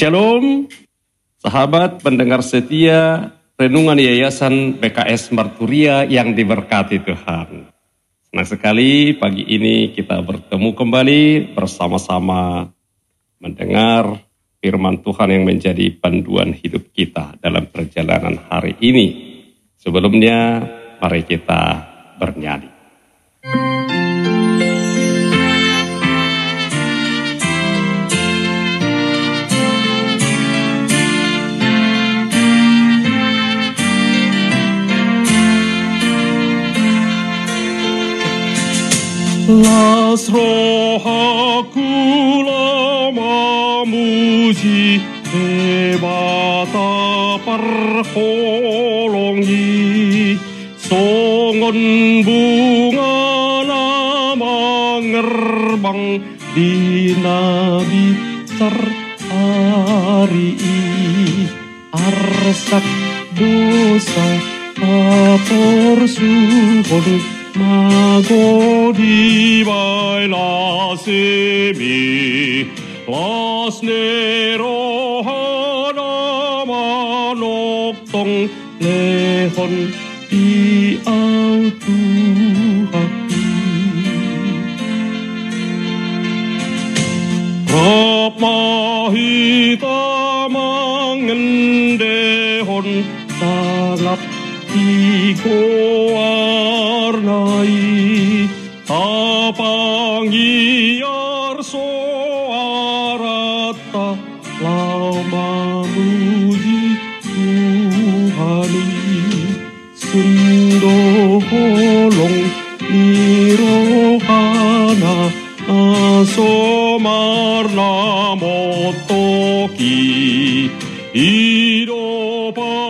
Shalom, sahabat pendengar setia Renungan Yayasan BKS Marturia yang diberkati Tuhan. Senang sekali pagi ini kita bertemu kembali bersama-sama mendengar firman Tuhan yang menjadi panduan hidup kita dalam perjalanan hari ini. Sebelumnya, mari kita bernyanyi. Las rohaku lama muji Debata perholongi Songon bunga lama ngerbang Di nabi hari Arsak dosa apor suhon Magodi vai lasemi, lasnero hanama noktong lehon i autu hati. Rapmahita mangendehon sangat ikut tornai apangiar soaratta laumamuji Tuhani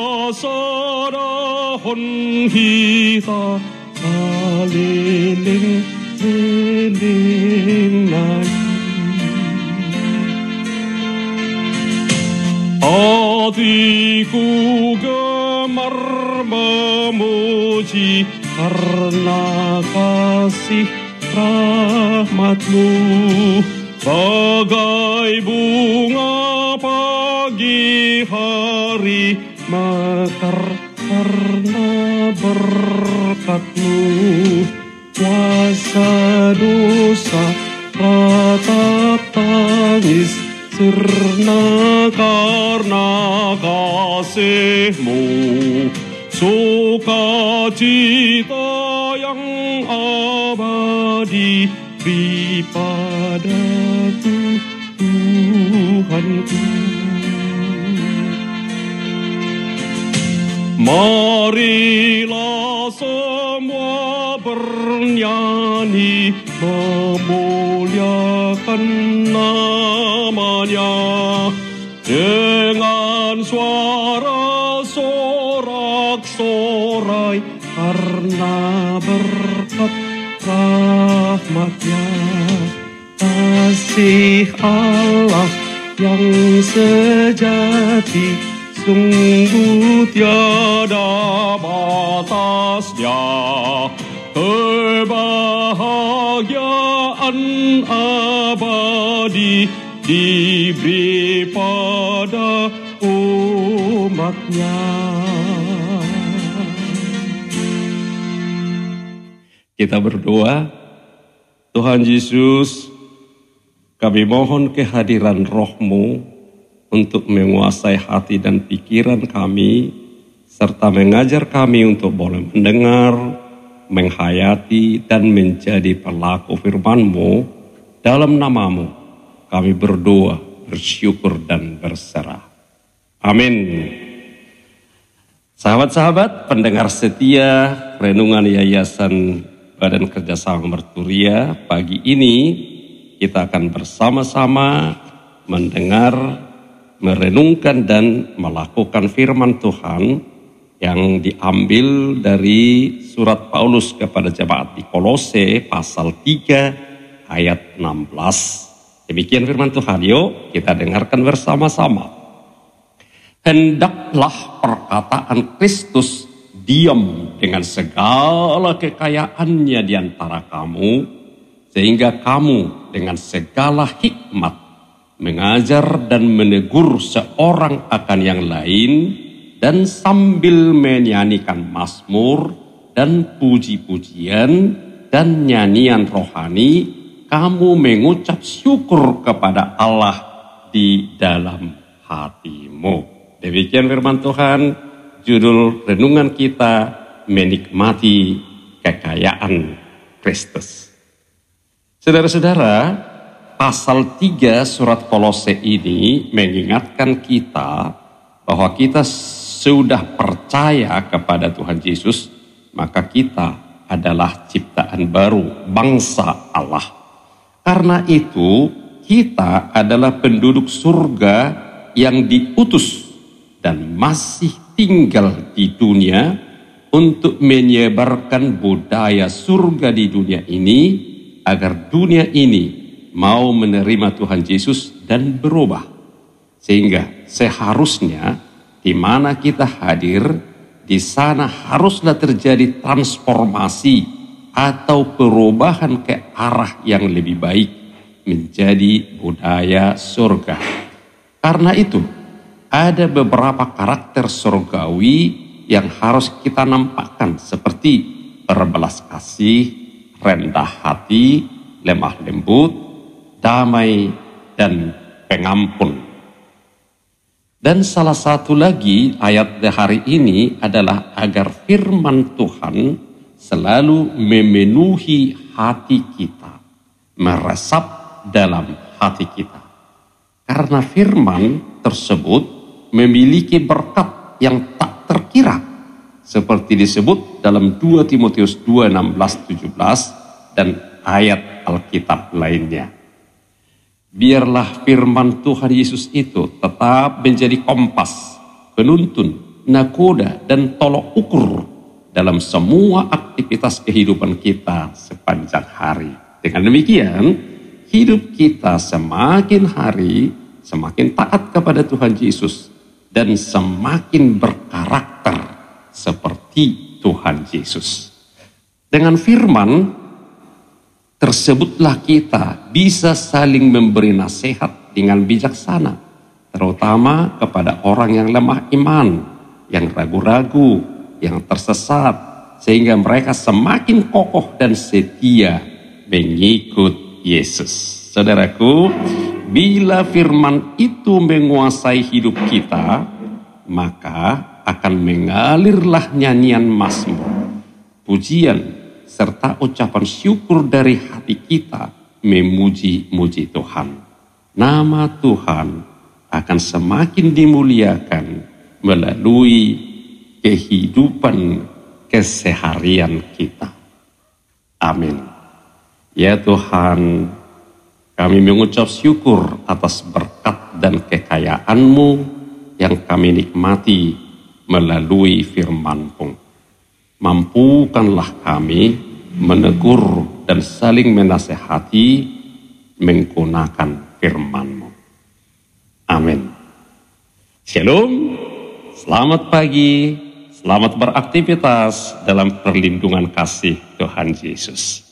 sundo이로바사라 헌히다 aleleng leleng nai Hatiku gemar memuji karena kasih rahmatmu. Bagai bunga pagi hari mekar karena berkatmu Kuasa dosa ratap tangis Sirna karena kasihmu. Sukacita yang abadi Di padaku Tuhanku Marilah bernyanyi memuliakan namanya. Dengan suara sorak-sorai karena berkat rahmatnya kasih Allah yang sejati sungguh tiada batasnya kebahagiaan abadi diberi pada umatnya. Kita berdoa, Tuhan Yesus, kami mohon kehadiran rohmu untuk menguasai hati dan pikiran kami, serta mengajar kami untuk boleh mendengar, menghayati, dan menjadi pelaku firman-Mu dalam namamu. Kami berdoa, bersyukur, dan berserah. Amin. Sahabat-sahabat, pendengar setia Renungan Yayasan Badan Kerjasama Merturia, pagi ini kita akan bersama-sama mendengar, merenungkan dan melakukan firman Tuhan yang diambil dari surat Paulus kepada jemaat di Kolose pasal 3 ayat 16. Demikian firman Tuhan, yuk kita dengarkan bersama-sama. Hendaklah perkataan Kristus diam dengan segala kekayaannya di antara kamu, sehingga kamu dengan segala hikmat mengajar dan menegur seorang akan yang lain, dan sambil menyanyikan mazmur dan puji-pujian dan nyanyian rohani, kamu mengucap syukur kepada Allah di dalam hatimu. Demikian firman Tuhan, judul renungan kita menikmati kekayaan Kristus. Saudara-saudara, pasal 3 surat Kolose ini mengingatkan kita bahwa kita sudah percaya kepada Tuhan Yesus, maka kita adalah ciptaan baru, bangsa Allah. Karena itu, kita adalah penduduk surga yang diutus dan masih tinggal di dunia untuk menyebarkan budaya surga di dunia ini agar dunia ini mau menerima Tuhan Yesus dan berubah. Sehingga seharusnya di mana kita hadir, di sana haruslah terjadi transformasi atau perubahan ke arah yang lebih baik menjadi budaya surga. Karena itu, ada beberapa karakter surgawi yang harus kita nampakkan seperti berbelas kasih, rendah hati, lemah lembut, damai, dan pengampun. Dan salah satu lagi ayat hari ini adalah agar firman Tuhan selalu memenuhi hati kita, meresap dalam hati kita. Karena firman tersebut memiliki berkat yang tak terkira seperti disebut dalam 2 Timotius 2 16 17 dan ayat Alkitab lainnya. Biarlah firman Tuhan Yesus itu tetap menjadi kompas, penuntun, nakoda, dan tolok ukur dalam semua aktivitas kehidupan kita sepanjang hari. Dengan demikian, hidup kita semakin hari semakin taat kepada Tuhan Yesus dan semakin berkarakter seperti Tuhan Yesus. Dengan firman tersebutlah kita bisa saling memberi nasihat dengan bijaksana, terutama kepada orang yang lemah iman, yang ragu-ragu, yang tersesat, sehingga mereka semakin kokoh dan setia mengikut Yesus. Saudaraku, bila firman itu menguasai hidup kita, maka akan mengalirlah nyanyian mazmur, pujian, serta ucapan syukur dari hati kita memuji-muji Tuhan. Nama Tuhan akan semakin dimuliakan melalui kehidupan keseharian kita. Amin. Ya Tuhan, kami mengucap syukur atas berkat dan kekayaan-Mu yang kami nikmati melalui firman-Mu. Mampukanlah kami menegur dan saling menasehati menggunakan firman-Mu. Amin. Shalom, selamat pagi, selamat beraktivitas dalam perlindungan kasih Tuhan Yesus.